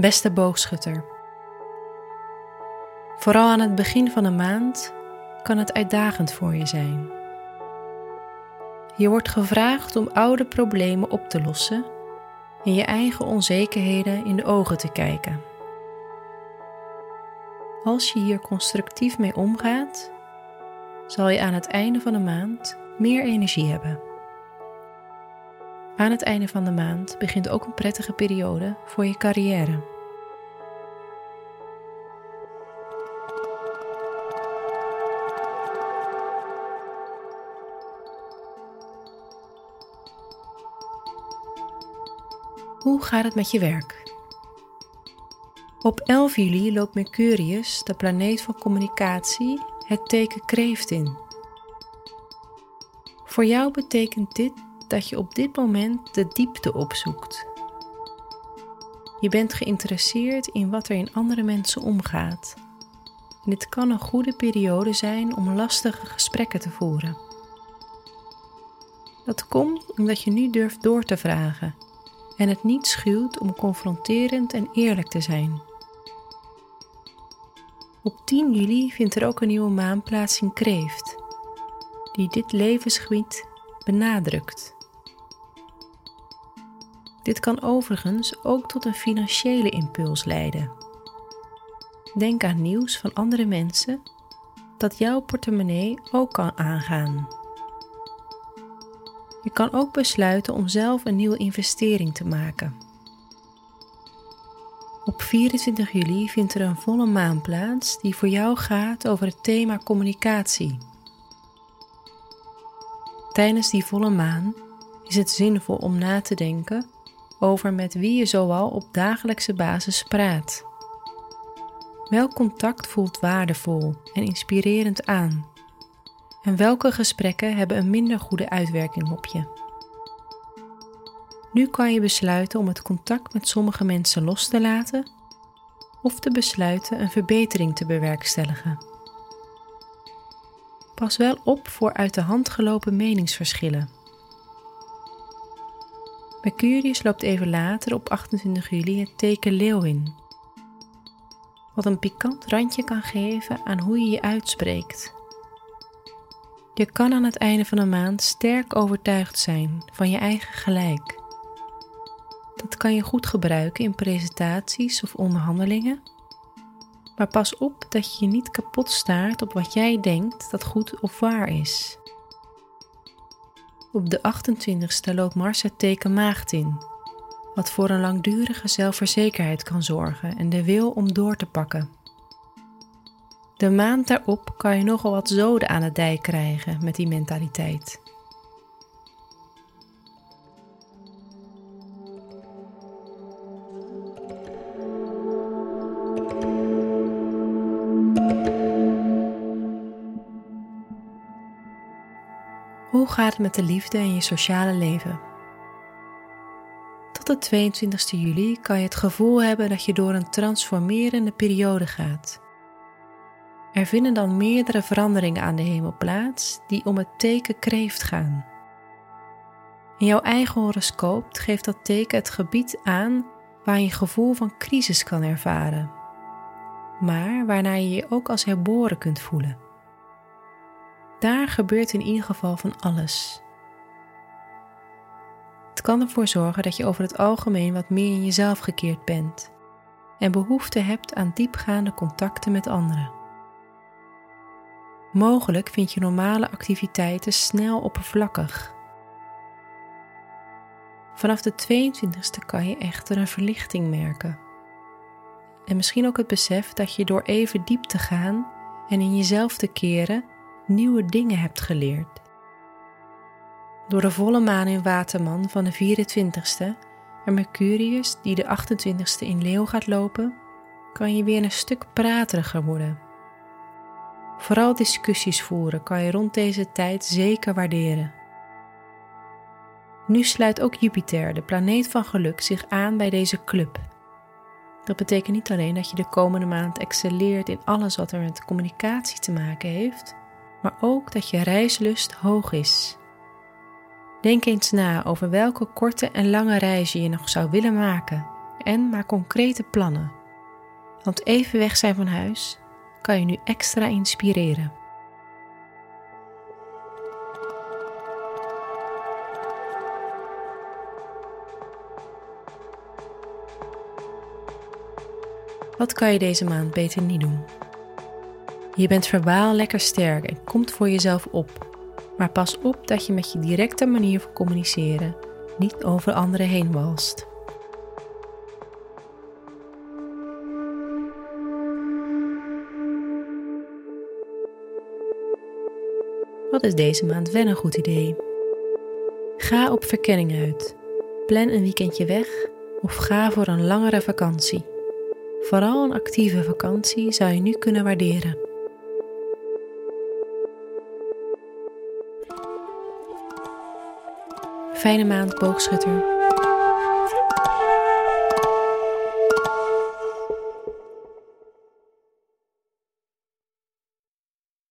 Beste boogschutter. Vooral aan het begin van een maand kan het uitdagend voor je zijn. Je wordt gevraagd om oude problemen op te lossen en je eigen onzekerheden in de ogen te kijken. Als je hier constructief mee omgaat, zal je aan het einde van de maand meer energie hebben. Aan het einde van de maand begint ook een prettige periode voor je carrière. Hoe gaat het met je werk? Op 11 juli loopt Mercurius, de planeet van communicatie, het teken kreeft in. Voor jou betekent dit dat je op dit moment de diepte opzoekt. Je bent geïnteresseerd in wat er in andere mensen omgaat. En dit kan een goede periode zijn om lastige gesprekken te voeren. Dat komt omdat je nu durft door te vragen en het niet schuwt om confronterend en eerlijk te zijn. Op 10 juli vindt er ook een nieuwe maan plaats in Kreeft, die dit levensgebied benadrukt. Dit kan overigens ook tot een financiële impuls leiden. Denk aan nieuws van andere mensen dat jouw portemonnee ook kan aangaan. Je kan ook besluiten om zelf een nieuwe investering te maken. Op 24 juli vindt er een volle maan plaats die voor jou gaat over het thema communicatie. Tijdens die volle maan is het zinvol om na te denken over met wie je zoal op dagelijkse basis praat. Welk contact voelt waardevol en inspirerend aan? En welke gesprekken hebben een minder goede uitwerking op je? Nu kan je besluiten om het contact met sommige mensen los te laten of te besluiten een verbetering te bewerkstelligen. Pas wel op voor uit de hand gelopen meningsverschillen. Mercurius loopt even later op 28 juli het teken leeuw in, wat een pikant randje kan geven aan hoe je je uitspreekt. Je kan aan het einde van de maand sterk overtuigd zijn van je eigen gelijk. Dat kan je goed gebruiken in presentaties of onderhandelingen. Maar pas op dat je je niet kapot staart op wat jij denkt dat goed of waar is. Op de 28ste loopt Mars het teken maagd in, wat voor een langdurige zelfverzekerheid kan zorgen en de wil om door te pakken. De maand daarop kan je nogal wat zoden aan het dijk krijgen met die mentaliteit. Hoe gaat het met de liefde en je sociale leven? Tot de 22 juli kan je het gevoel hebben dat je door een transformerende periode gaat. Er vinden dan meerdere veranderingen aan de hemel plaats die om het teken kreeft gaan. In jouw eigen horoscoop geeft dat teken het gebied aan waar je gevoel van crisis kan ervaren, maar waarna je je ook als herboren kunt voelen. Daar gebeurt in ieder geval van alles. Het kan ervoor zorgen dat je over het algemeen wat meer in jezelf gekeerd bent en behoefte hebt aan diepgaande contacten met anderen. Mogelijk vind je normale activiteiten snel oppervlakkig. Vanaf de 22e kan je echter een verlichting merken. En misschien ook het besef dat je door even diep te gaan en in jezelf te keren nieuwe dingen hebt geleerd. Door de volle maan in Waterman van de 24ste en Mercurius die de 28ste in Leeuw gaat lopen, kan je weer een stuk prateriger worden. Vooral discussies voeren kan je rond deze tijd zeker waarderen. Nu sluit ook Jupiter, de planeet van geluk, zich aan bij deze club. Dat betekent niet alleen dat je de komende maand excelleert in alles wat er met communicatie te maken heeft, maar ook dat je reislust hoog is. Denk eens na over welke korte en lange reizen je nog zou willen maken en maak concrete plannen. Want even weg zijn van huis kan je nu extra inspireren. Wat kan je deze maand beter niet doen? Je bent verbaal lekker sterk en komt voor jezelf op. Maar pas op dat je met je directe manier van communiceren niet over anderen heen walst. Wat is deze maand wel een goed idee? Ga op verkenning uit. Plan een weekendje weg of ga voor een langere vakantie. Vooral een actieve vakantie zou je nu kunnen waarderen. Fijne maand, boogschutter.